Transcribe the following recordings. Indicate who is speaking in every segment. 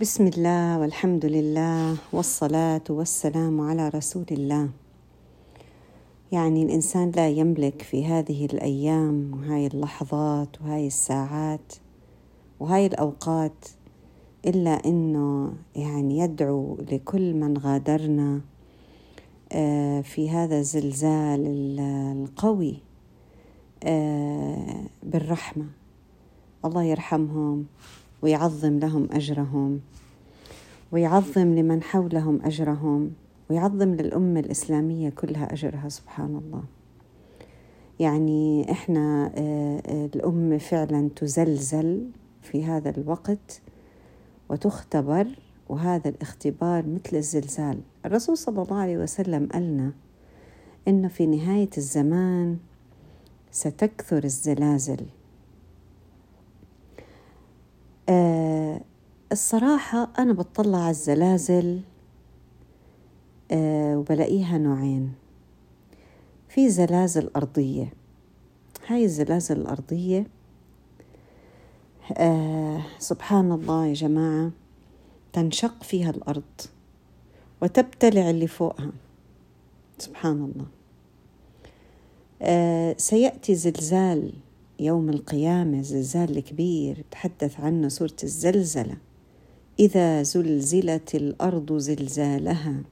Speaker 1: بسم الله والحمد لله والصلاة والسلام على رسول الله يعني الإنسان لا يملك في هذه الأيام وهاي اللحظات وهاي الساعات وهاي الأوقات إلا أنه يعني يدعو لكل من غادرنا في هذا الزلزال القوي بالرحمة الله يرحمهم ويعظم لهم أجرهم ويعظم لمن حولهم أجرهم ويعظم للأمة الإسلامية كلها أجرها سبحان الله. يعني إحنا آه، آه، الأمة فعلا تزلزل في هذا الوقت وتختبر وهذا الاختبار مثل الزلزال. الرسول صلى الله عليه وسلم قالنا إنه في نهاية الزمان ستكثر الزلازل. آه الصراحة أنا بطلع على الزلازل آه وبلاقيها نوعين. في زلازل أرضية. هاي الزلازل الأرضية آه سبحان الله يا جماعة تنشق فيها الأرض وتبتلع اللي فوقها. سبحان الله. آه سيأتي زلزال يوم القيامة زلزال كبير تحدث عنه سورة الزلزلة. إذا زلزلت الأرض زلزالها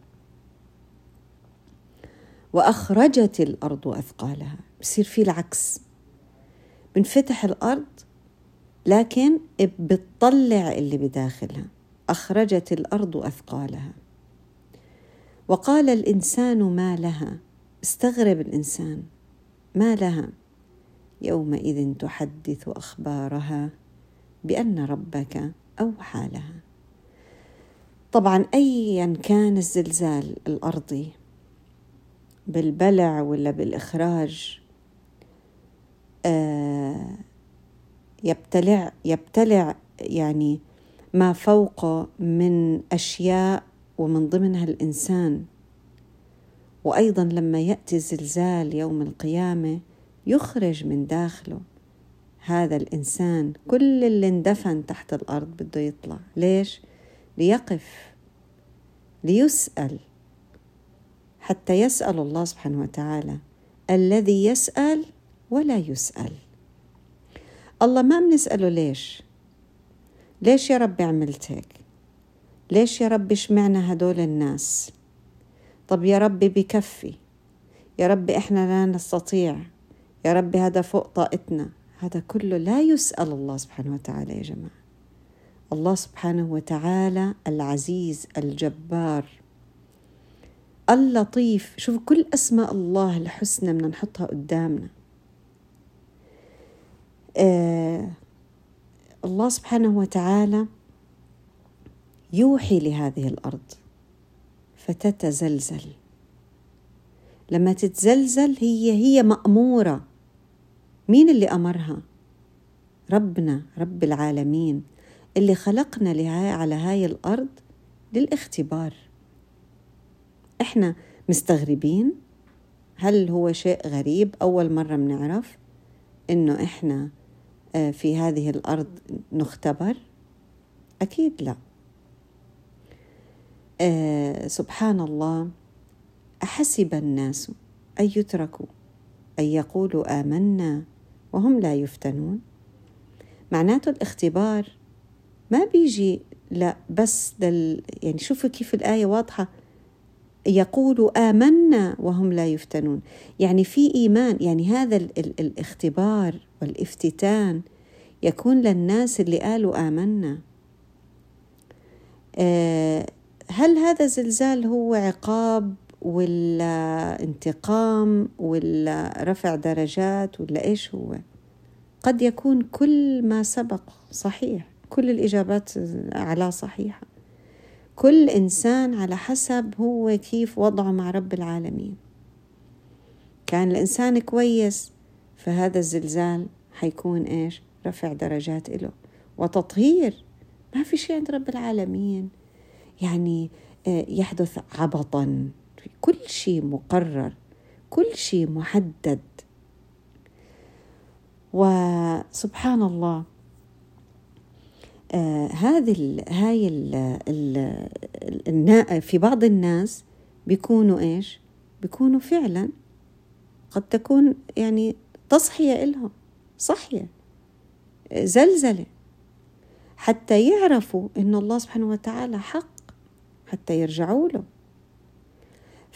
Speaker 1: وأخرجت الأرض أثقالها. بصير في العكس. بنفتح الأرض لكن بتطلع اللي بداخلها. أخرجت الأرض أثقالها. وقال الإنسان ما لها. استغرب الإنسان. ما لها؟ يومئذ تحدث أخبارها بأن ربك أوحى لها. طبعا ايا كان الزلزال الأرضي بالبلع ولا بالإخراج آه يبتلع يبتلع يعني ما فوقه من أشياء ومن ضمنها الإنسان. وأيضا لما يأتي زلزال يوم القيامة يخرج من داخله. هذا الإنسان كل اللي اندفن تحت الأرض بده يطلع. ليش؟ ليقف ليسأل. حتى يسأل الله سبحانه وتعالى الذي يسأل ولا يسأل. الله ما بنسأله ليش؟ ليش يا ربي عملت هيك؟ ليش يا ربي اشمعنا هدول الناس؟ طب يا ربي بكفي. يا ربي إحنا لا نستطيع يا رب هذا فوق طاقتنا. هذا كله لا يسأل الله سبحانه وتعالى يا جماعة. الله سبحانه وتعالى العزيز الجبار اللطيف. شوف كل أسماء الله الحسنى بدنا نحطها قدامنا. آه الله سبحانه وتعالى يوحي لهذه الأرض فتتزلزل. لما تتزلزل هي هي مأمورة. مين اللي أمرها؟ ربنا رب العالمين اللي خلقنا لها على هاي الأرض للاختبار. إحنا مستغربين هل هو شيء غريب؟ أول مرة بنعرف إنه إحنا آه، في هذه الأرض نختبر؟ أكيد لا. أه سبحان الله أحسب الناس أن يتركوا أن يقولوا آمنا وهم لا يفتنون. معناته الاختبار ما بيجي لا بس دل يعني شوفوا كيف الآية واضحة. يقولوا آمنا وهم لا يفتنون. يعني في إيمان يعني هذا ال ال الاختبار والافتتان يكون للناس اللي قالوا آمنا. آه هل هذا الزلزال هو عقاب ولا انتقام ولا رفع درجات ولا إيش هو. قد يكون كل ما سبق صحيح كل الإجابات على صحيحة. كل إنسان على حسب هو كيف وضعه مع رب العالمين. كان الإنسان كويس فهذا الزلزال حيكون إيش؟ رفع درجات له وتطهير ما في شيء عند رب العالمين. يعني آه، يحدث عبطا. كل شيء مقرر كل شيء محدد. وسبحان الله آه هذه ال هاي ال ال في بعض الناس بيكونوا إيش؟ بيكونوا فعلا قد تكون يعني تصحية إلهم صحية زلزلة. حتى يعرفوا إن الله سبحانه وتعالى حق حتى يرجعوا له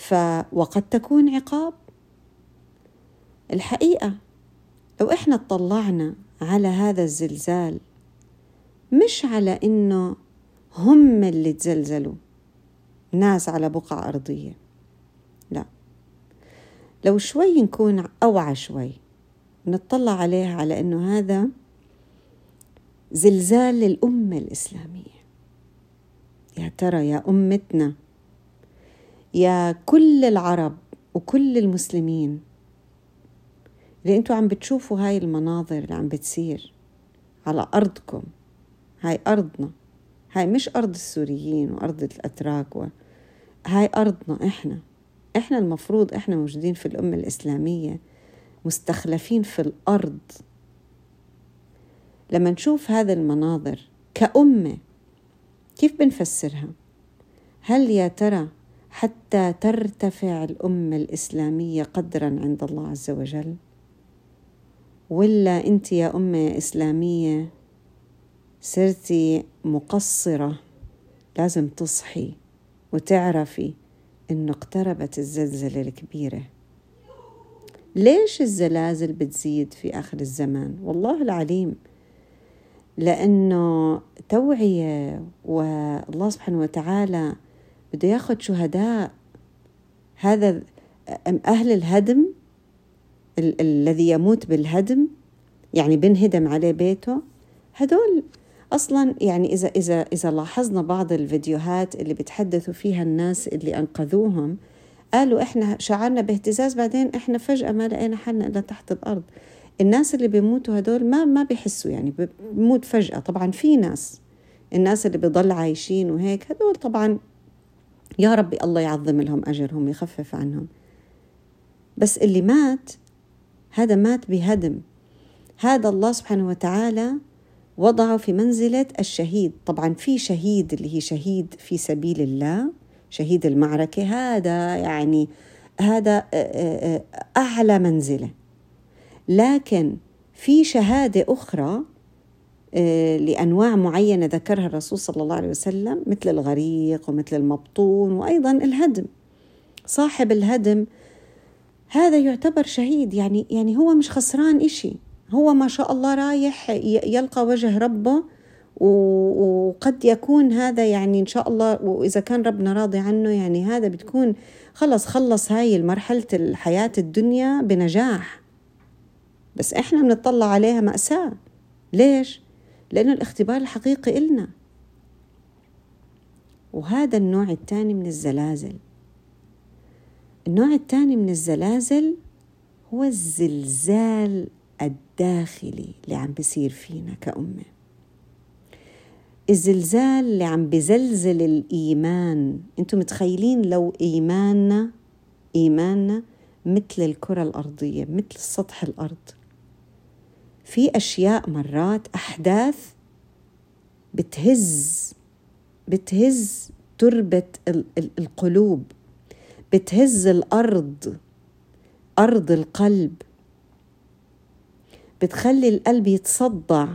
Speaker 1: ف وقد تكون عقاب. الحقيقة لو إحنا اطلعنا على هذا الزلزال مش على إنه هم اللي تزلزلوا ناس على بقعة أرضية. لا. لو شوي نكون أوعى شوي نطلع عليها على أنه هذا زلزال للأمة الإسلامية. يا ترى يا أمتنا يا كل العرب وكل المسلمين اللي أنتوا عم بتشوفوا هاي المناظر اللي عم بتصير على أرضكم هاي أرضنا هاي مش أرض السوريين وأرض الأتراك و... هاي أرضنا إحنا إحنا المفروض إحنا موجودين في الأمة الإسلامية مستخلفين في الأرض لما نشوف هذا المناظر كأمة كيف بنفسرها؟ هل يا ترى حتى ترتفع الأمة الإسلامية قدرا عند الله عز وجل؟ ولا أنت يا أمة إسلامية صرتي مقصرة لازم تصحي وتعرفي إنه اقتربت الزلزلة الكبيرة ليش الزلازل بتزيد في آخر الزمان والله العليم لأنه توعية والله سبحانه وتعالى بده ياخذ شهداء. هذا أهل الهدم ال- الذي يموت بالهدم يعني بنهدم عليه بيته. هدول أصلا يعني إذا إذا إذا لاحظنا بعض الفيديوهات اللي بتحدثوا فيها الناس اللي أنقذوهم قالوا إحنا شعرنا باهتزاز بعدين إحنا فجأة ما لقينا حالنا إلا تحت الأرض. الناس اللي بيموتوا هدول ما ما بيحسوا يعني بيموت فجأة. طبعا في ناس الناس اللي بيضل عايشين وهيك هدول طبعا يا ربي الله يعظم لهم أجرهم يخفف عنهم. بس اللي مات هذا مات بهدم. هذا الله سبحانه وتعالى وضعه في منزلة الشهيد. طبعا في شهيد اللي هي شهيد في سبيل الله شهيد المعركة هذا يعني هذا أعلى منزلة. لكن في شهادة أخرى لأنواع معينة ذكرها الرسول صلى الله عليه وسلم مثل الغريق ومثل المبطون وأيضا الهدم. صاحب الهدم هذا يعتبر شهيد يعني يعني هو مش خسران إشي. هو ما شاء الله رايح يلقى وجه ربه وقد يكون هذا يعني إن شاء الله وإذا كان ربنا راضي عنه يعني هذا بتكون خلص خلص هاي المرحلة الحياة الدنيا بنجاح. بس إحنا بنطلع عليها مأساة. ليش؟ لأنه الاختبار الحقيقي إلنا. وهذا النوع الثاني من الزلازل. النوع الثاني من الزلازل هو الزلزال الداخلي اللي عم بيصير فينا كأمة. الزلزال اللي عم بزلزل الإيمان. أنتم متخيلين لو إيماننا إيماننا مثل الكرة الأرضية مثل سطح الأرض. في أشياء مرات أحداث بتهز بتهز تربة القلوب بتهز الأرض أرض القلب بتخلي القلب يتصدع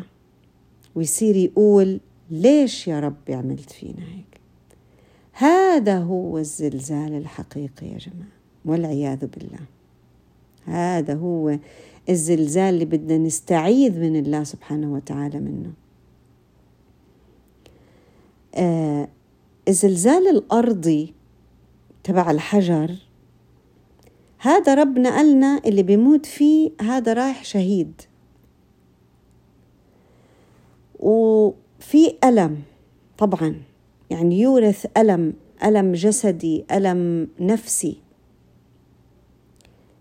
Speaker 1: ويصير يقول ليش يا ربي عملت فينا هيك؟ هذا هو الزلزال الحقيقي يا جماعة والعياذ بالله. هذا هو الزلزال اللي بدنا نستعيذ من الله سبحانه وتعالى منه. آه الزلزال الأرضي تبع الحجر هذا ربنا قالنا اللي بيموت فيه هذا رايح شهيد. وفي ألم طبعا يعني يورث ألم ألم جسدي ألم نفسي.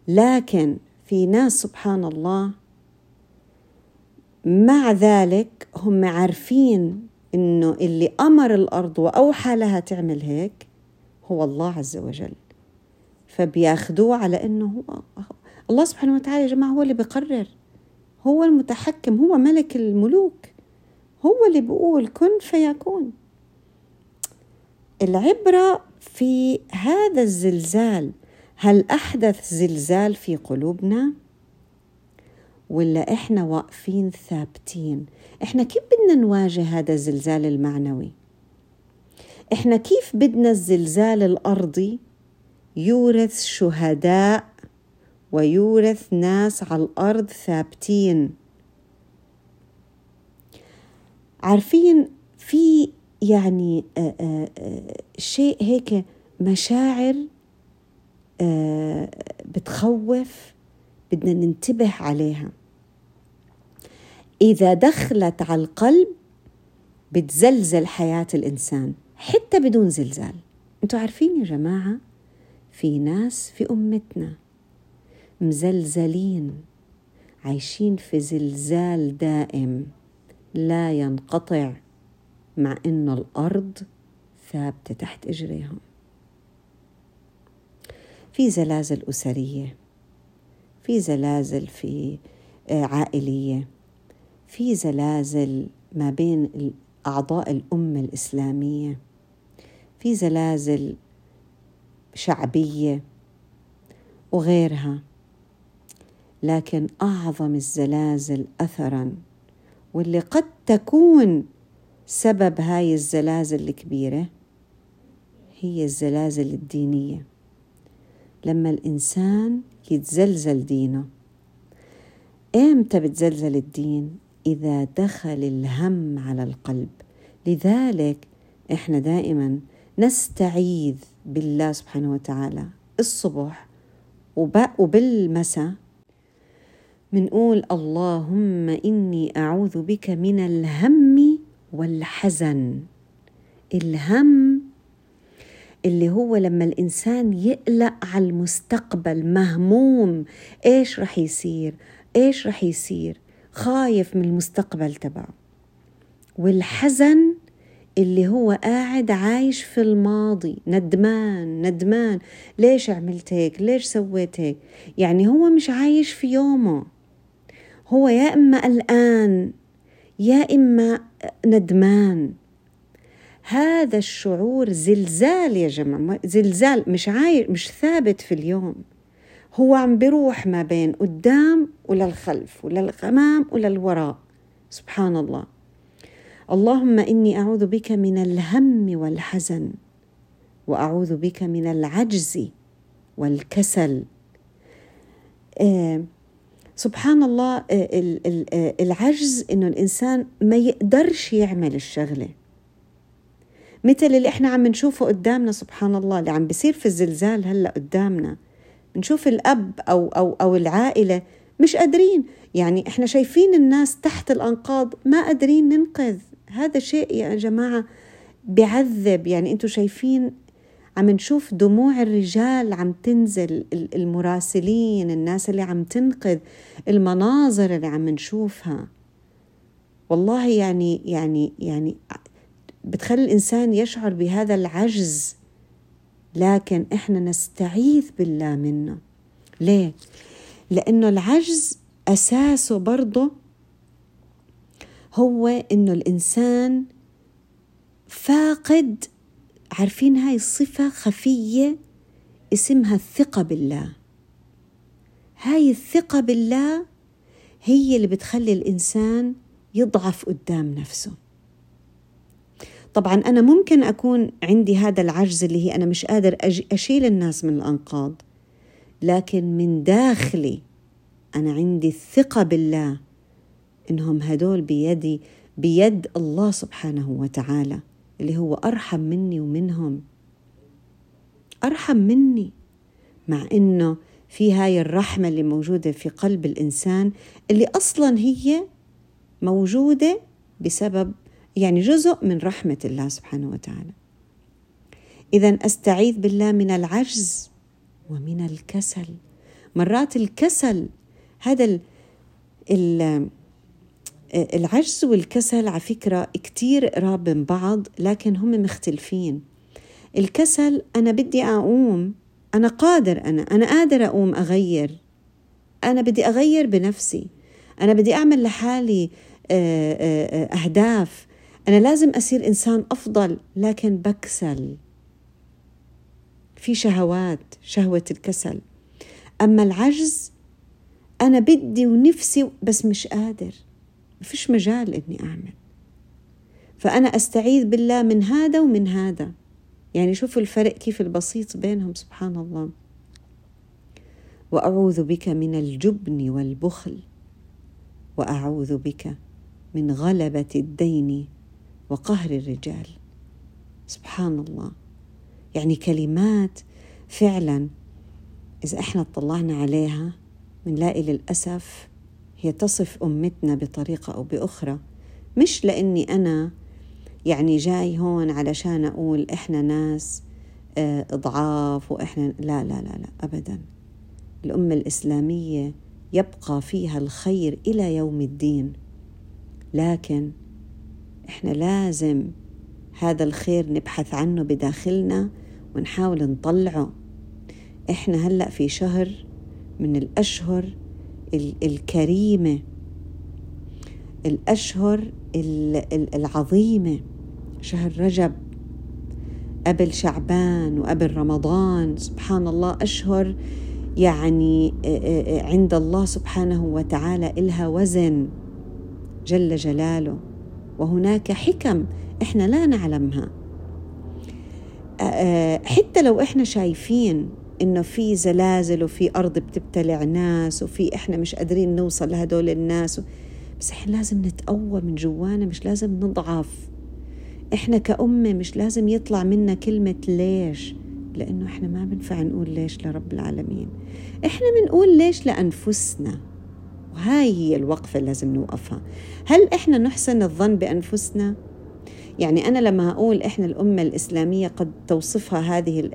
Speaker 1: لكن في ناس سبحان الله مع ذلك هم عارفين إنه اللي أمر الأرض وأوحى لها تعمل هيك هو الله عز وجل. فبياخذوه على إنه هو الله سبحانه وتعالى يا جماعة هو اللي بيقرر. هو المتحكم هو ملك الملوك. هو اللي بيقول كن فيكون. العبرة في هذا الزلزال هل أحدث زلزال في قلوبنا؟ ولا إحنا واقفين ثابتين؟ إحنا كيف بدنا نواجه هذا الزلزال المعنوي؟ إحنا كيف بدنا الزلزال الأرضي يورث شهداء ويورث ناس على الأرض ثابتين عارفين في يعني آآ آآ شيء هيك مشاعر بتخوف بدنا ننتبه عليها. إذا دخلت على القلب بتزلزل حياة الإنسان حتى بدون زلزال. أنتوا عارفين يا جماعة في ناس في أمتنا مزلزلين عايشين في زلزال دائم لا ينقطع مع إنه الأرض ثابتة تحت إجريهم. في زلازل أسرية في زلازل في آه، عائلية في زلازل ما بين اعضاء الأمة الإسلامية في زلازل شعبية وغيرها. لكن أعظم الزلازل اثرا واللي قد تكون سبب هاي الزلازل الكبيرة هي الزلازل الدينية. لما الإنسان يتزلزل دينه. إمتى بتزلزل الدين؟ إذا دخل الهم على القلب. لذلك إحنا دائما نستعيذ بالله سبحانه وتعالى. الصبح وبالمساء منقول اللهم إني أعوذ بك من الهم والحزن. الهم اللي هو لما الإنسان يقلق على المستقبل مهموم إيش رح يصير؟ إيش رح يصير؟ خايف من المستقبل تبعه. والحزن اللي هو قاعد عايش في الماضي ندمان ندمان. ليش عملت هيك؟ ليش سويت هيك؟ يعني هو مش عايش في يومه. هو يا إما قلقان يا إما ندمان. هذا الشعور زلزال يا جماعة زلزال مش عايش مش ثابت في اليوم. هو عم بيروح ما بين قدام وللخلف وللامام وللوراء سبحان الله اللهم إني أعوذ بك من الهم والحزن وأعوذ بك من العجز والكسل. آه سبحان الله آه، آه، العجز إنه الإنسان ما يقدرش يعمل الشغلة. مثل اللي إحنا عم نشوفه قدامنا سبحان الله اللي عم بيصير في الزلزال هلأ قدامنا. بنشوف الأب أو أو أو العائلة مش قادرين. يعني إحنا شايفين الناس تحت الأنقاض ما قادرين ننقذ. هذا شيء يا جماعة بعذب يعني أنتم شايفين عم نشوف دموع الرجال عم تنزل المراسلين الناس اللي عم تنقذ المناظر اللي عم نشوفها. والله يعني يعني يعني بتخلي الإنسان يشعر بهذا العجز. لكن إحنا نستعيذ بالله منه ليه؟ لأنه العجز أساسه برضه هو إنه الإنسان فاقد عارفين هاي الصفة خفية؟ اسمها الثقة بالله. هاي الثقة بالله هي اللي بتخلي الإنسان يضعف قدام نفسه. طبعا أنا ممكن أكون عندي هذا العجز اللي هي أنا مش قادر أشيل الناس من الأنقاض لكن من داخلي أنا عندي الثقة بالله إنهم هدول بيدي بيد الله سبحانه وتعالى اللي هو أرحم مني ومنهم. أرحم مني مع إنه في هاي الرحمة اللي موجودة في قلب الإنسان اللي أصلا هي موجودة بسبب يعني جزء من رحمة الله سبحانه وتعالى. إذا أستعيذ بالله من العجز ومن الكسل. مرات الكسل هذا ال ال العجز والكسل على فكرة كتير قراب من بعض لكن هم مختلفين. الكسل أنا بدي أقوم أنا قادر أنا أنا قادر أقوم أغير. أنا بدي أغير بنفسي. أنا بدي أعمل لحالي أهداف. أنا لازم أصير إنسان أفضل لكن بكسل. في شهوات شهوة الكسل. أما العجز أنا بدي ونفسي بس مش قادر. ما فيش مجال إني أعمل. فأنا أستعيذ بالله من هذا ومن هذا. يعني شوفوا الفرق كيف البسيط بينهم سبحان الله. وأعوذ بك من الجبن والبخل. وأعوذ بك من غلبة الدين. وقهر الرجال. سبحان الله. يعني كلمات فعلا إذا إحنا اطلعنا عليها بنلاقي للأسف هي تصف أمتنا بطريقة أو بأخرى. مش لأني أنا يعني جاي هون علشان أقول إحنا ناس آه، ضعاف وإحنا لا لا لا لا أبدا. الأمة الإسلامية يبقى فيها الخير إلى يوم الدين. لكن إحنا لازم هذا الخير نبحث عنه بداخلنا ونحاول نطلعه. إحنا هلأ في شهر من الأشهر الكريمة الأشهر العظيمة شهر رجب قبل شعبان وقبل رمضان. سبحان الله أشهر يعني عند الله سبحانه وتعالى إلها وزن جل جلاله. وهناك حكم إحنا لا نعلمها. حتى لو إحنا شايفين إنه في زلازل وفي أرض بتبتلع ناس وفي إحنا مش قادرين نوصل لهدول الناس بس إحنا لازم نتقوى من جوانا مش لازم نضعف. إحنا كأمة مش لازم يطلع منا كلمة ليش؟ لأنه إحنا ما بنفع نقول ليش لرب العالمين. إحنا بنقول ليش لأنفسنا. وهاي هي الوقفة اللي لازم نوقفها. هل إحنا نحسن الظن بأنفسنا؟ يعني أنا لما أقول إحنا الأمة الإسلامية قد توصفها هذه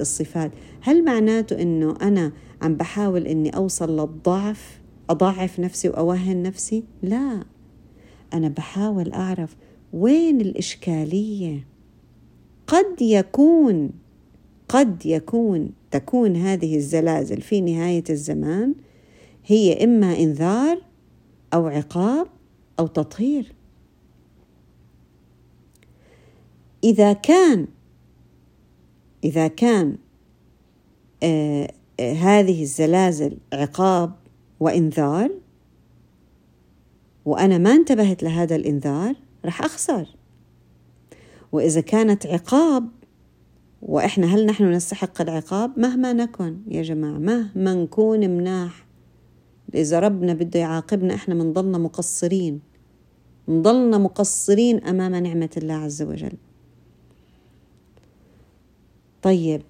Speaker 1: الصفات هل معناته أنه أنا عم بحاول أني أوصل للضعف أضاعف نفسي وأوهن نفسي؟ لا. أنا بحاول أعرف وين الإشكالية؟ قد يكون قد يكون تكون هذه الزلازل في نهاية الزمان هي إما إنذار أو عقاب أو تطهير. إذا كان إذا كان آه آه هذه الزلازل عقاب وإنذار وأنا ما انتبهت لهذا الإنذار رح أخسر. وإذا كانت عقاب وإحنا هل نحن نستحق العقاب؟ مهما نكن يا جماعة مهما نكون مناح. إذا ربنا بده يعاقبنا إحنا منضلنا مقصرين. نضلنا مقصرين أمام نعمة الله عز وجل. طيب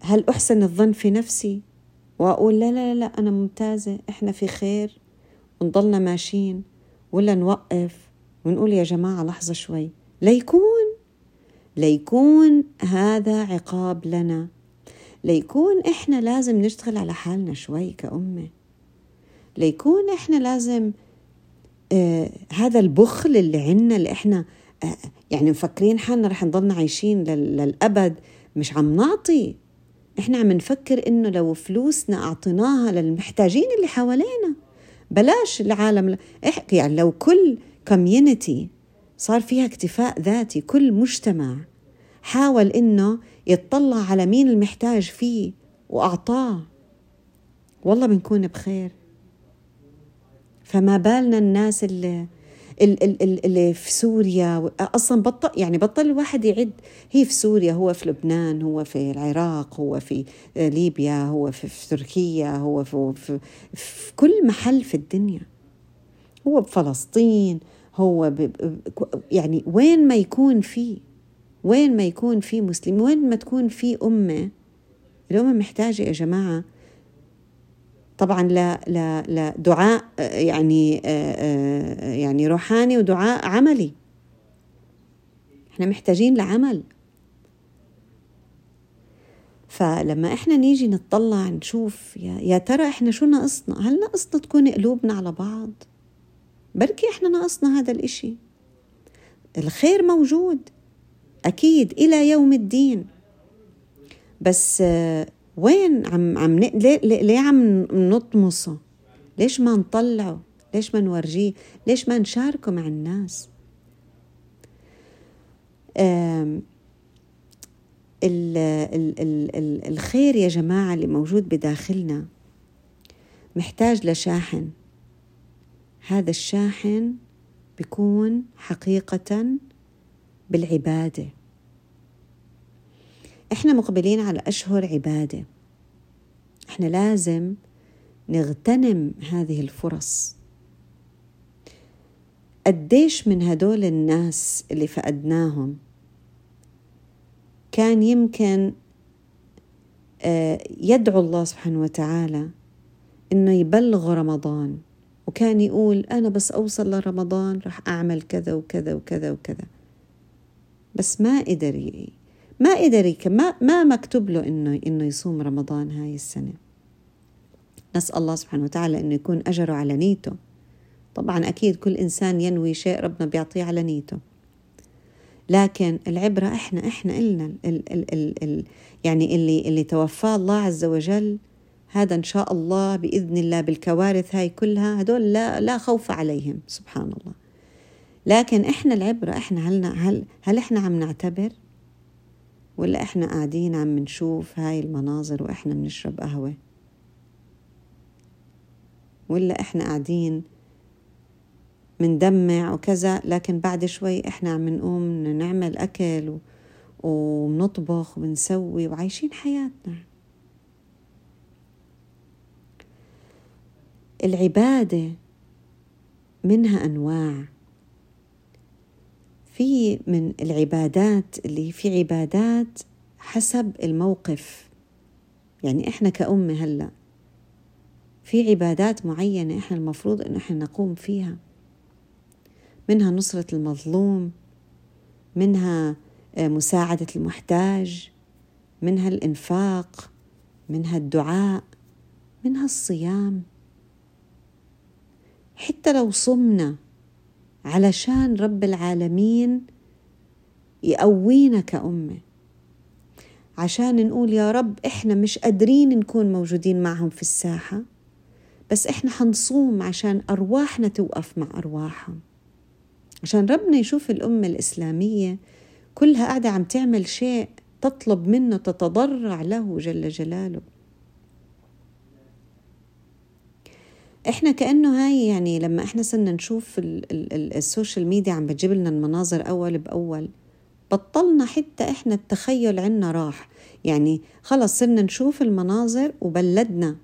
Speaker 1: هل أحسن الظن في نفسي؟ وأقول لا لا لا أنا ممتازة إحنا في خير. ونضلنا ماشيين. ولا نوقف ونقول يا جماعة لحظة شوي. ليكون ليكون هذا عقاب لنا. ليكون إحنا لازم نشتغل على حالنا شوي كأمة. ليكون إحنا لازم آه هذا البخل اللي عنا اللي إحنا آه يعني مفكرين حالنا رح نضلنا عايشين للأبد مش عم نعطي. إحنا عم نفكر إنه لو فلوسنا أعطيناها للمحتاجين اللي حوالينا بلاش العالم يعني لو كل كوميونتي صار فيها اكتفاء ذاتي كل مجتمع حاول إنه يتطلع على مين المحتاج فيه وأعطاه والله بنكون بخير. فما بالنا الناس اللي اللي في سوريا أصلا بطل يعني بطل الواحد يعد هي في سوريا هو في لبنان هو في العراق هو في ليبيا هو في, في تركيا هو في, في, في كل محل في الدنيا. هو بفلسطين هو ب يعني وين ما يكون في وين ما يكون في مسلم وين ما تكون في أمة الأمة محتاجة يا جماعة طبعا لا لا لا دعاء يعني يعني روحاني ودعاء عملي. إحنا محتاجين لعمل. فلما إحنا نيجي نطلع نشوف يا, يا ترى إحنا شو ناقصنا؟ هل ناقصنا تكون قلوبنا على بعض؟ بركي إحنا ناقصنا هذا الإشي. الخير موجود أكيد إلى يوم الدين. بس وين عم عم ليه, ليه عم نطمسه؟ ليش ما نطلعه؟ ليش ما نورجيه؟ ليش ما نشاركه مع الناس؟ ال ال ال الخير يا جماعة اللي موجود بداخلنا محتاج لشاحن. هذا الشاحن بيكون حقيقة بالعبادة. إحنا مقبلين على أشهر عبادة. إحنا لازم نغتنم هذه الفرص. قديش من هدول الناس اللي فقدناهم كان يمكن آه، يدعو الله سبحانه وتعالى إنه يبلغ رمضان وكان يقول أنا بس أوصل لرمضان راح أعمل كذا وكذا وكذا وكذا. بس ما قدر ما قدر ما ما مكتوب له إنه إنه يصوم رمضان هاي السنة. نسأل الله سبحانه وتعالى إنه يكون أجره على نيته. طبعا أكيد كل إنسان ينوي شيء ربنا بيعطيه على نيته. لكن العبرة إحنا إحنا إلنا ال ال ال ال يعني اللي اللي توفاه الله عز وجل هذا إن شاء الله بإذن الله بالكوارث هاي كلها هدول لا لا خوف عليهم سبحان الله. لكن إحنا العبرة إحنا هل هل هل إحنا عم نعتبر ولا إحنا قاعدين عم نشوف هاي المناظر وإحنا بنشرب قهوة؟ ولا إحنا قاعدين مندمع وكذا لكن بعد شوي إحنا عم نقوم نعمل أكل وبنطبخ وبنسوي وعايشين حياتنا. العبادة منها أنواع. في من العبادات اللي في عبادات حسب الموقف. يعني إحنا كأمة هلأ في عبادات معينة إحنا المفروض إن إحنا نقوم فيها. منها نصرة المظلوم منها آه، مساعدة المحتاج منها الإنفاق منها الدعاء منها الصيام. حتى لو صمنا علشان رب العالمين يقوينا كأمة عشان نقول يا رب إحنا مش قادرين نكون موجودين معهم في الساحة بس إحنا حنصوم عشان أرواحنا توقف مع أرواحهم. عشان ربنا يشوف الأمة الإسلامية كلها قاعدة عم تعمل شيء تطلب منه تتضرع له جل جلاله. إحنا كأنه هاي يعني لما إحنا صرنا نشوف ال social media عم بتجيب لنا المناظر أول بأول بطلنا حتى إحنا التخيل عنا راح. يعني خلص صرنا نشوف المناظر وبلدنا.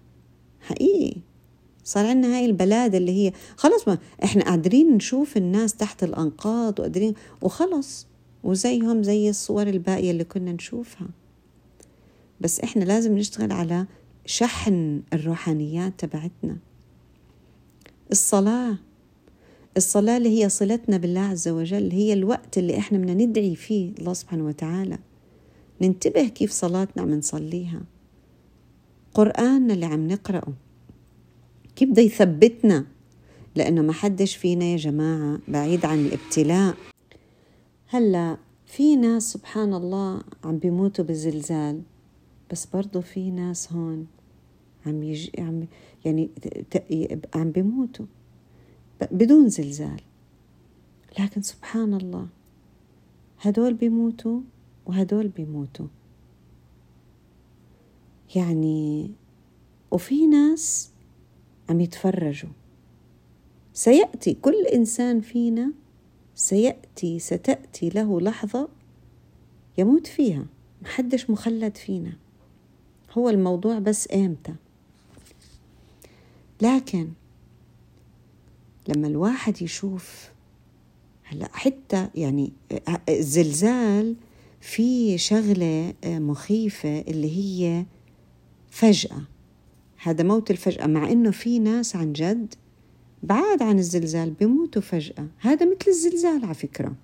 Speaker 1: حقيقي. صار عندنا هاي البلاد اللي هي خلص ما إحنا قادرين نشوف الناس تحت الأنقاض وقادرين وخلص. وزيهم زي الصور الباقية اللي كنا نشوفها. بس إحنا لازم نشتغل على شحن الروحانيات تبعتنا. الصلاة. الصلاة اللي هي صلتنا بالله عز وجل هي الوقت اللي إحنا بدنا ندعي فيه الله سبحانه وتعالى. ننتبه كيف صلاتنا عم نصليها. قرآننا اللي عم نقرأه. كيف بده يثبتنا؟ لأنه ما حدش فينا يا جماعة بعيد عن الابتلاء. هلأ في ناس سبحان الله عم بيموتوا بزلزال بس برضو في ناس هون. عم يجي عم يعني عم بيموتوا بدون زلزال. لكن سبحان الله هدول بيموتوا وهدول بيموتوا. يعني وفي ناس عم يتفرجوا. سيأتي كل إنسان فينا سيأتي ستأتي له لحظة يموت فيها. محدش مخلد فينا. هو الموضوع بس إمتى؟ لكن لما الواحد يشوف هلا حتى يعني الزلزال في شغلة مخيفة اللي هي فجأة. هذا موت الفجأة مع إنه في ناس عن جد بعاد عن الزلزال بيموتوا فجأة. هذا مثل الزلزال على فكرة.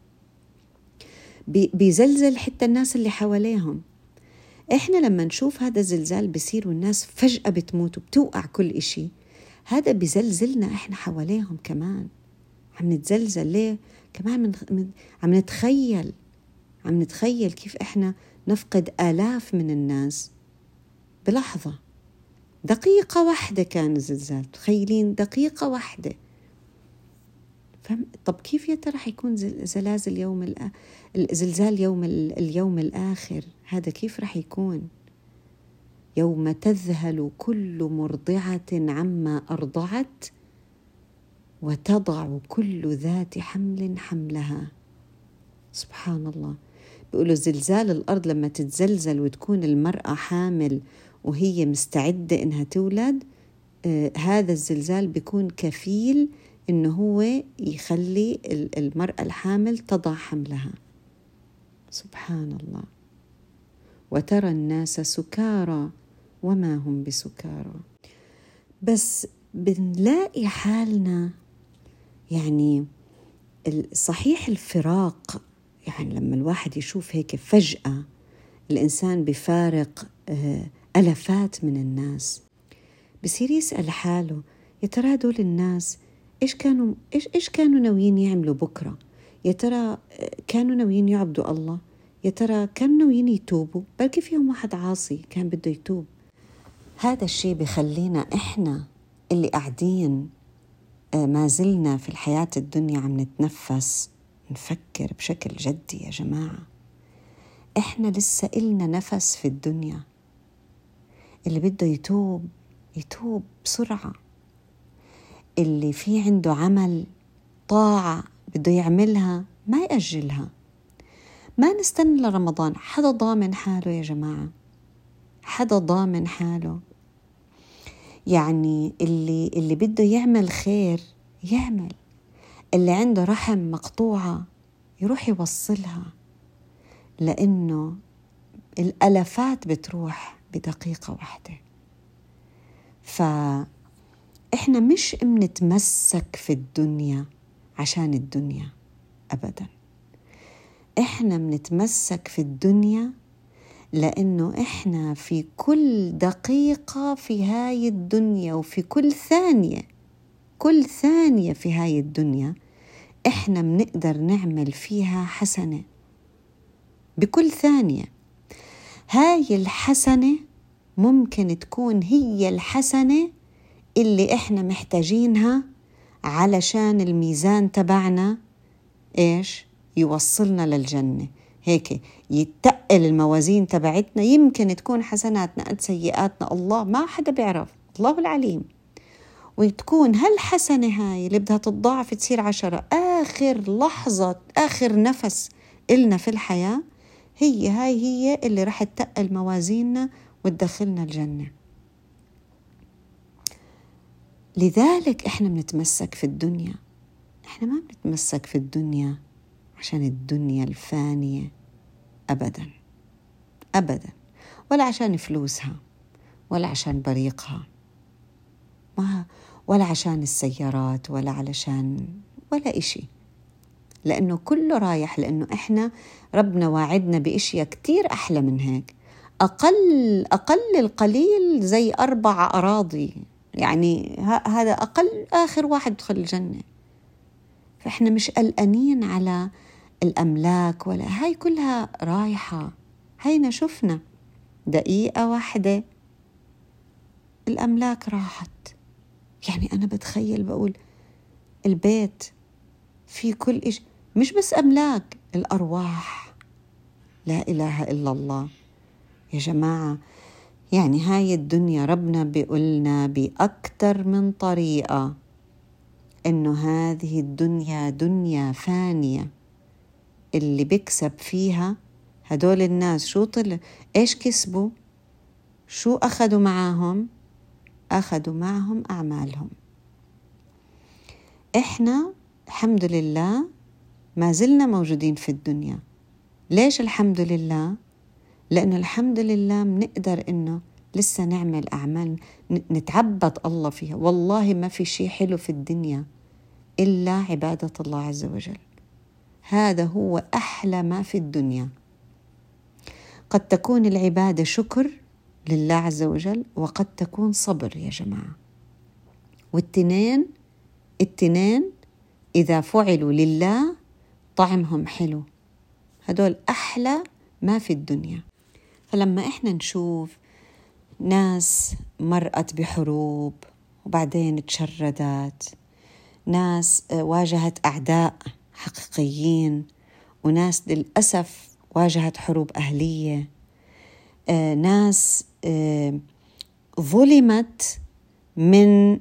Speaker 1: بيزلزل حتى الناس اللي حواليهم. إحنا لما نشوف هذا الزلزال بصير والناس فجأة بتموت وبتوقع كل إشي. هذا بزلزلنا إحنا حواليهم كمان. عم نتزلزل ليه؟ كمان من, من عم نتخيل عم نتخيل كيف إحنا نفقد آلاف من الناس. بلحظة. دقيقة واحدة كان الزلزال تخيلين دقيقة واحدة. طب كيف يا ترى حيكون زلازل يوم الزلزال يوم اليوم الآخر؟ هذا كيف رح يكون؟ يوم تذهل كل مرضعة عما أرضعت وتضع كل ذات حمل حملها. سبحان الله. بيقولوا زلزال الأرض لما تتزلزل وتكون المرأة حامل وهي مستعدة إنها تولد آه هذا الزلزال بيكون كفيل إنه هو يخلي المرأة الحامل تضع حملها. سبحان الله. وترى الناس سكارى وما هم بسكارى. بس بنلاقي حالنا يعني صحيح الفراق يعني لما الواحد يشوف هيك فجأة الإنسان بفارق آه، ألفات من الناس بصير يسأل حاله يا ترى هدول الناس إيش كانوا إيش إيش كانوا ناويين يعملوا بكرة؟ يا ترى آه، كانوا ناويين يعبدوا الله؟ يا ترى كانوا ناويين يتوبوا؟ بلكي فيهم واحد عاصي كان بده يتوب؟ هذا الشيء بخلينا إحنا اللي قاعدين آه، ما زلنا في الحياة الدنيا عم نتنفس نفكر بشكل جدي يا جماعة. إحنا لسه إلنا نفس في الدنيا. اللي بده يتوب يتوب بسرعة. اللي في عنده عمل طاعة بده يعملها ما يأجلها. ما نستنى لرمضان حدا ضامن حاله يا جماعة. حدا ضامن حاله. يعني اللي اللي بده يعمل خير يعمل. اللي عنده رحم مقطوعة يروح يوصلها لأنه الألفات بتروح بدقيقة واحدة. فإحنا مش بنتمسك في الدنيا عشان الدنيا أبدا. إحنا بنتمسك في الدنيا لأنه إحنا في كل دقيقة في هاي الدنيا وفي كل ثانية كل ثانية في هاي الدنيا إحنا بنقدر نعمل فيها حسنة. بكل ثانية. هاي الحسنة ممكن تكون هي الحسنة اللي إحنا محتاجينها علشان الميزان تبعنا إيش؟ يوصلنا للجنة. هيك يتقل الموازين تبعتنا يمكن تكون حسناتنا قد سيئاتنا الله ما حدا بيعرف الله العليم. وتكون هالحسنة هاي اللي بدها تتضاعف تصير عشرة آخر لحظة آخر نفس إلنا في الحياة هي هاي هي اللي رح تتقل موازيننا وتدخلنا الجنة. لذلك إحنا بنتمسك في الدنيا. إحنا ما بنتمسك في الدنيا عشان الدنيا الفانية. أبدا. أبدا. ولا عشان فلوسها ولا عشان بريقها. ما ولا عشان السيارات ولا علشان ولا إشي. لأنه كله رايح لأنه إحنا ربنا واعدنا بإشياء كتير أحلى من هيك. أقل أقل القليل زي أربع أراضي. يعني هذا أقل آخر واحد يدخل الجنة. فإحنا مش قلقانين على الأملاك ولا هاي كلها رايحة هينا شفنا دقيقة واحدة الأملاك راحت. يعني أنا بتخيل بقول البيت في كل إيش مش بس أملاك الأرواح. لا إله إلا الله. يا جماعة يعني هاي الدنيا ربنا بيقولنا بأكثر من طريقة إنه هذه الدنيا دنيا فانية. اللي بيكسب فيها هدول الناس. شو طلع إيش كسبوا؟ شو اخذوا معاهم؟ اخذوا معهم أعمالهم. إحنا الحمد لله ما زلنا موجودين في الدنيا. ليش الحمد لله؟ لأنه الحمد لله بنقدر إنه لسه نعمل أعمال نتعبد الله فيها. والله ما في شيء حلو في الدنيا إلا عبادة الله عز وجل. هذا هو أحلى ما في الدنيا. قد تكون العبادة شكر لله عز وجل وقد تكون صبر يا جماعة. والتنين التنين إذا فعلوا لله طعمهم حلو. هدول أحلى ما في الدنيا. فلما إحنا نشوف ناس مرقت بحروب وبعدين تشردت ناس واجهت أعداء حقيقيين وناس للأسف واجهت حروب أهلية. ناس ظلمت من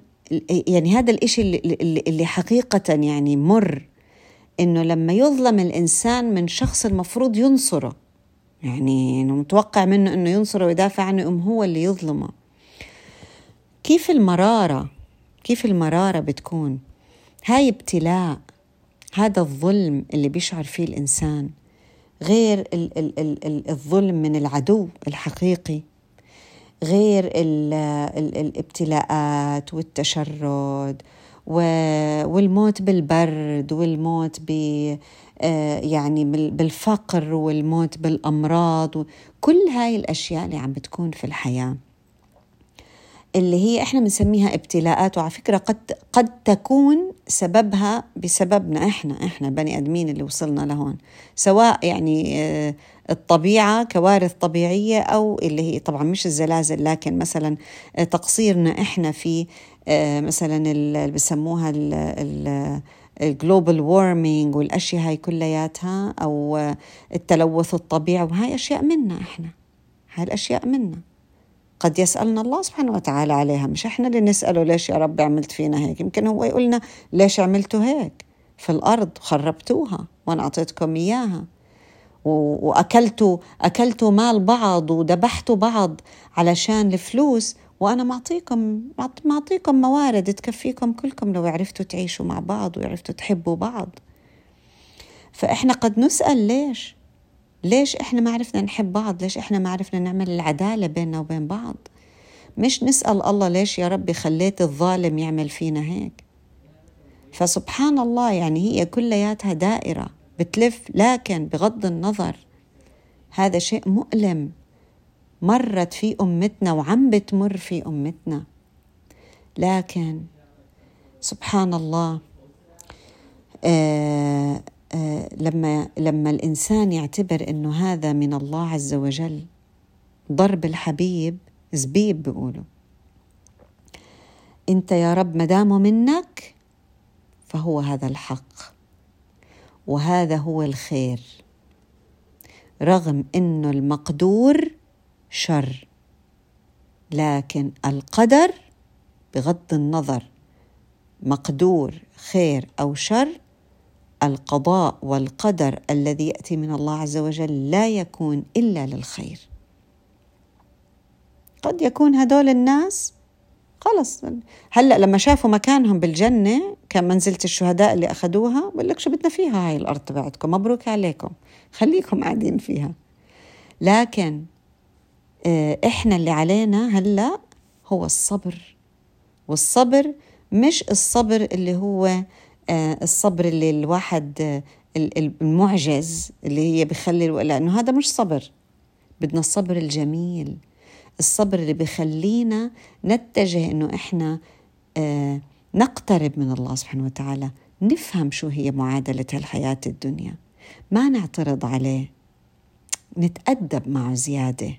Speaker 1: يعني هذا الإشي اللي, اللي حقيقة يعني مر إنه لما يظلم الإنسان من شخص المفروض ينصره. يعني متوقع منه إنه ينصره ويدافع عنه أم هو اللي يظلمه. كيف المرارة؟ كيف المرارة بتكون؟ هاي ابتلاء. هذا الظلم اللي بيشعر فيه الإنسان غير ال ال ال الظلم من العدو الحقيقي غير ال ال الابتلاءات والتشرد والموت بالبرد والموت ب آه، يعني بالفقر والموت بالأمراض كل هاي الأشياء اللي عم بتكون في الحياة. اللي هي إحنا بنسميها ابتلاءات وعلى فكرة قد قد تكون سببها بسببنا إحنا إحنا بني آدمين اللي وصلنا لهون. سواء يعني آه، الطبيعة كوارث طبيعية أو اللي هي طبعا مش الزلازل لكن مثلا آه، تقصيرنا إحنا في آه، مثلا اللي بسموها ال global warming والأشياء هاي كلياتها أو التلوث الطبيعي وهاي أشياء منا إحنا. هاي الأشياء منا. قد يسألنا الله سبحانه وتعالى عليها. مش إحنا اللي نسأله ليش يا رب عملت فينا هيك؟ يمكن هو يقولنا ليش عملتوا هيك؟ في الأرض خربتوها وأنا أعطيتكم إياها. وأكلتوا أكلتوا مال بعض وذبحتوا بعض علشان الفلوس وأنا معطيكم معطيكم موارد تكفيكم كلكم لو عرفتوا تعيشوا مع بعض وعرفتوا تحبوا بعض. فإحنا قد نسأل ليش؟ ليش إحنا ما عرفنا نحب بعض؟ ليش إحنا ما عرفنا نعمل العدالة بيننا وبين بعض؟ مش نسأل الله ليش يا ربي خليت الظالم يعمل فينا هيك؟ فسبحان الله يعني هي كلياتها دائرة بتلف لكن بغض النظر هذا شيء مؤلم. مرت في أمتنا وعم بتمر في أمتنا. لكن سبحان الله آه، لما لما الإنسان يعتبر إنه هذا من الله عز وجل ضرب الحبيب زبيب بيقولوا. أنت يا رب مدامه منك فهو هذا الحق وهذا هو الخير رغم إنه المقدور شر لكن القدر بغض النظر مقدور خير أو شر القضاء والقدر الذي يأتي من الله عز وجل لا يكون إلا للخير. قد يكون هدول الناس خلص. هلأ لما شافوا مكانهم بالجنة كان منزله الشهداء اللي أخذوها بقول لك شو بدنا فيها هاي الأرض تبعتكم؟ مبروك عليكم. خليكم قاعدين فيها. لكن آه، إحنا اللي علينا هلأ هو الصبر. والصبر مش الصبر اللي هو الصبر اللي الواحد آه، المعجز اللي هي بخلي لأنه هذا مش صبر. بدنا الصبر الجميل. الصبر اللي بخلينا نتجه إنه إحنا آه، نقترب من الله سبحانه وتعالى نفهم شو هي معادلة الحياة الدنيا. ما نعترض عليه. نتأدب معه زيادة.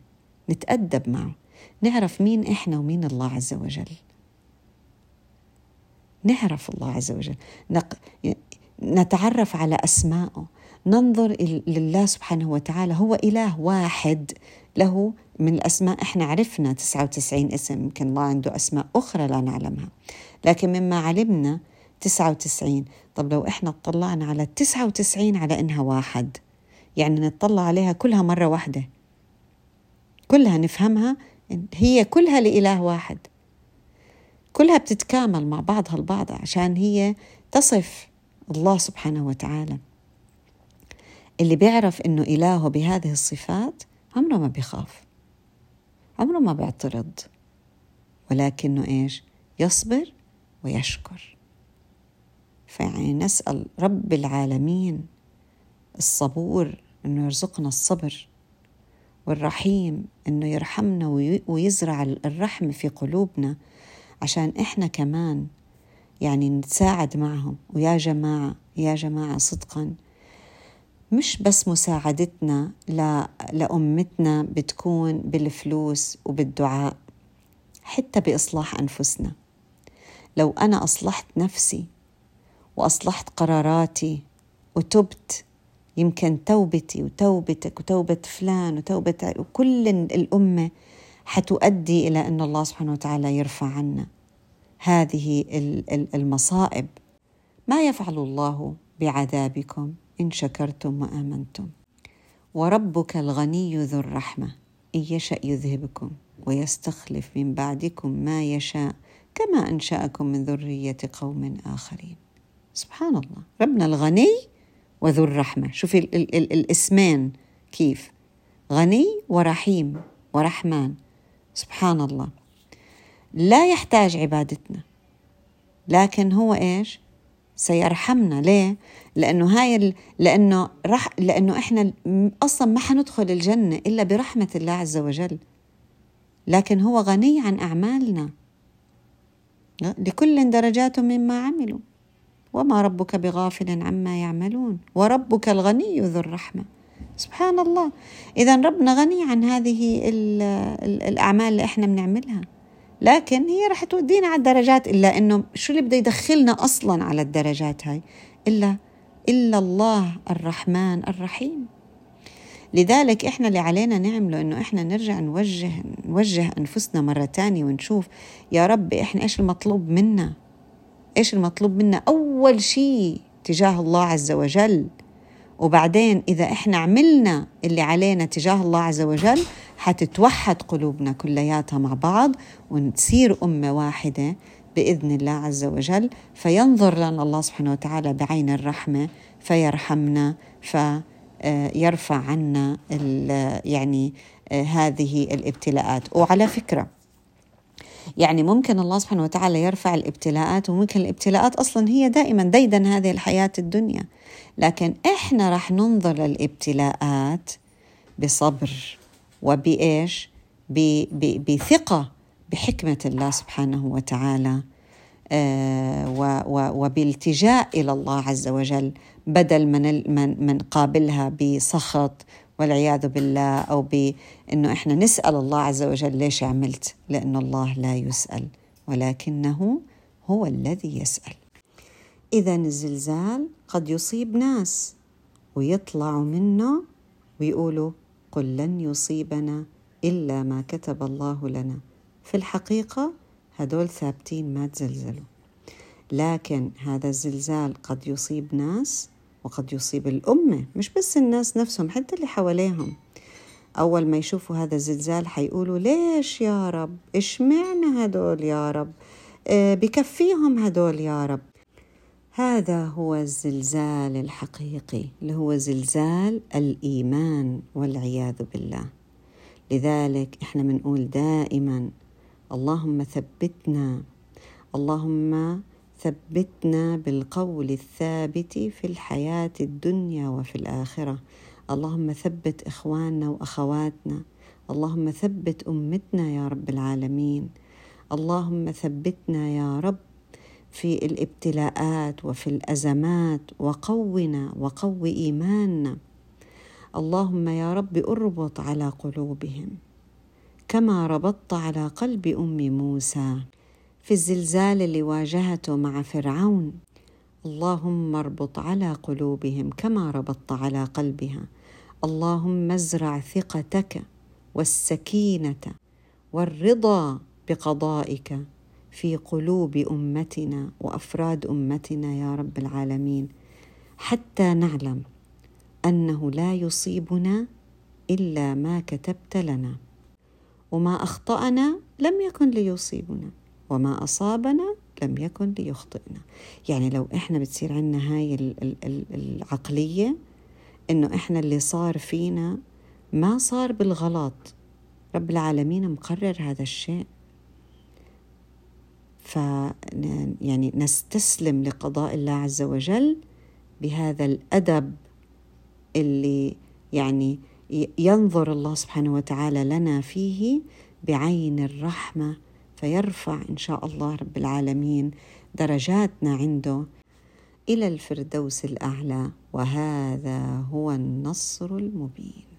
Speaker 1: نتأدب معه. نعرف مين إحنا ومين الله عز وجل. نعرف الله عز وجل. نتعرف على أسمائه ننظر لله سبحانه وتعالى. هو إله واحد. له من الأسماء. إحنا عرفنا 99 اسم. يمكن الله عنده أسماء أخرى لا نعلمها. لكن مما علمنا 99 طب لو إحنا اطلعنا على 99 على إنها واحد. يعني نطلع عليها كلها مرة واحدة. كلها نفهمها هي كلها لإله واحد. كلها بتتكامل مع بعضها البعض عشان هي تصف الله سبحانه وتعالى. اللي بيعرف إنه إلهه بهذه الصفات عمره ما بيخاف عمره ما بيعترض ولكنه إيش؟ يصبر ويشكر. فيعني نسأل رب العالمين الصبور إنه يرزقنا الصبر والرحيم إنه يرحمنا ويزرع الرحمة في قلوبنا عشان إحنا كمان يعني نتساعد معهم. ويا جماعة يا جماعة صدقا مش بس مساعدتنا لأمتنا بتكون بالفلوس وبالدعاء حتى بإصلاح أنفسنا. لو أنا أصلحت نفسي وأصلحت قراراتي وتبت يمكن توبتي وتوبتك وتوبة فلان وتوبة وكل الأمة حتؤدي إلى أن الله سبحانه وتعالى يرفع عنا هذه المصائب. ما يفعل الله بعذابكم إن شكرتم وآمنتم؟ وربك الغني ذو الرحمة إن يشأ يذهبكم ويستخلف من بعدكم ما يشاء كما أنشأكم من ذرية قوم آخرين. سبحان الله. ربنا الغني وذو الرحمة. شوفي ال ال ال الاسمين كيف؟ غني ورحيم ورحمن. سبحان الله. لا يحتاج عبادتنا. لكن هو إيش؟ سيرحمنا. ليه؟ لأنه هاي ال... لأنه رح لأنه إحنا أصلا ما حندخل الجنة إلا برحمة الله عز وجل. لكن هو غني عن أعمالنا. لكل درجات مما عملوا. وما ربك بغافل عما يعملون. وربك الغني ذو الرحمة. سبحان الله. اذا ربنا غني عن هذه الأعمال اللي إحنا بنعملها. لكن هي رح تودينا على الدرجات إلا إنه شو اللي بده يدخلنا أصلا على الدرجات هاي؟ إلا إلا الله الرحمن الرحيم. لذلك إحنا اللي علينا نعمله إنه إحنا نرجع نوجه نوجه أنفسنا مرة تانية ونشوف يا رب إحنا إيش المطلوب منا؟ إيش المطلوب منا؟ أول شيء تجاه الله عز وجل وبعدين إذا إحنا عملنا اللي علينا تجاه الله عز وجل حتتوحد قلوبنا كلياتها مع بعض ونصير أمة واحدة بإذن الله عز وجل. فينظر لنا الله سبحانه وتعالى بعين الرحمة فيرحمنا فيرفع عنا يعني هذه الابتلاءات. وعلى فكرة يعني ممكن الله سبحانه وتعالى يرفع الابتلاءات وممكن الابتلاءات أصلا هي دائما ديدن هذه الحياة الدنيا. لكن إحنا راح ننظر للابتلاءات بصبر وبإيش؟ بثقة بحكمة الله سبحانه وتعالى آه، وبالتجاء إلى الله عز وجل بدل من من قابلها بسخط والعياذ بالله أو بإنه إحنا نسأل الله عز وجل ليش عملت؟ لأن الله لا يسأل ولكنه هو الذي يسأل. إذا الزلزال قد يصيب ناس ويطلعوا منه ويقولوا قل لن يصيبنا إلا ما كتب الله لنا. في الحقيقة هدول ثابتين ما تزلزلوا. لكن هذا الزلزال قد يصيب ناس وقد يصيب الأمة مش بس الناس نفسهم حتى اللي حواليهم أول ما يشوفوا هذا الزلزال حيقولوا ليش يا رب إيش معنى هدول يا رب آه بكفيهم هدول يا رب هذا هو الزلزال الحقيقي اللي هو زلزال الإيمان والعياذ بالله. لذلك إحنا بنقول دائما اللهم ثبتنا اللهم ثبتنا بالقول الثابت في الحياة الدنيا وفي الآخرة. اللهم ثبت إخواننا وأخواتنا اللهم ثبت أمتنا يا رب العالمين. اللهم ثبتنا يا رب في الابتلاءات وفي الأزمات وقونا وقو إيماننا. اللهم يا رب أربط على قلوبهم كما ربطت على قلب أم موسى في الزلزال اللي واجهته مع فرعون. اللهم اربط على قلوبهم كما ربطت على قلبها. اللهم ازرع ثقتك والسكينة والرضا بقضائك. في قلوب أمتنا وأفراد أمتنا يا رب العالمين حتى نعلم أنه لا يصيبنا إلا ما كتبت لنا. وما أخطأنا لم يكن ليصيبنا وما أصابنا لم يكن ليخطئنا. يعني لو إحنا بتصير عنا هاي العقلية إنه إحنا اللي صار فينا ما صار بالغلط رب العالمين مقرر هذا الشيء. ف يعني نستسلم لقضاء الله عز وجل بهذا الأدب اللي يعني ينظر الله سبحانه وتعالى لنا فيه بعين الرحمة فيرفع إن شاء الله رب العالمين درجاتنا عنده إلى الفردوس الأعلى وهذا هو النصر المبين.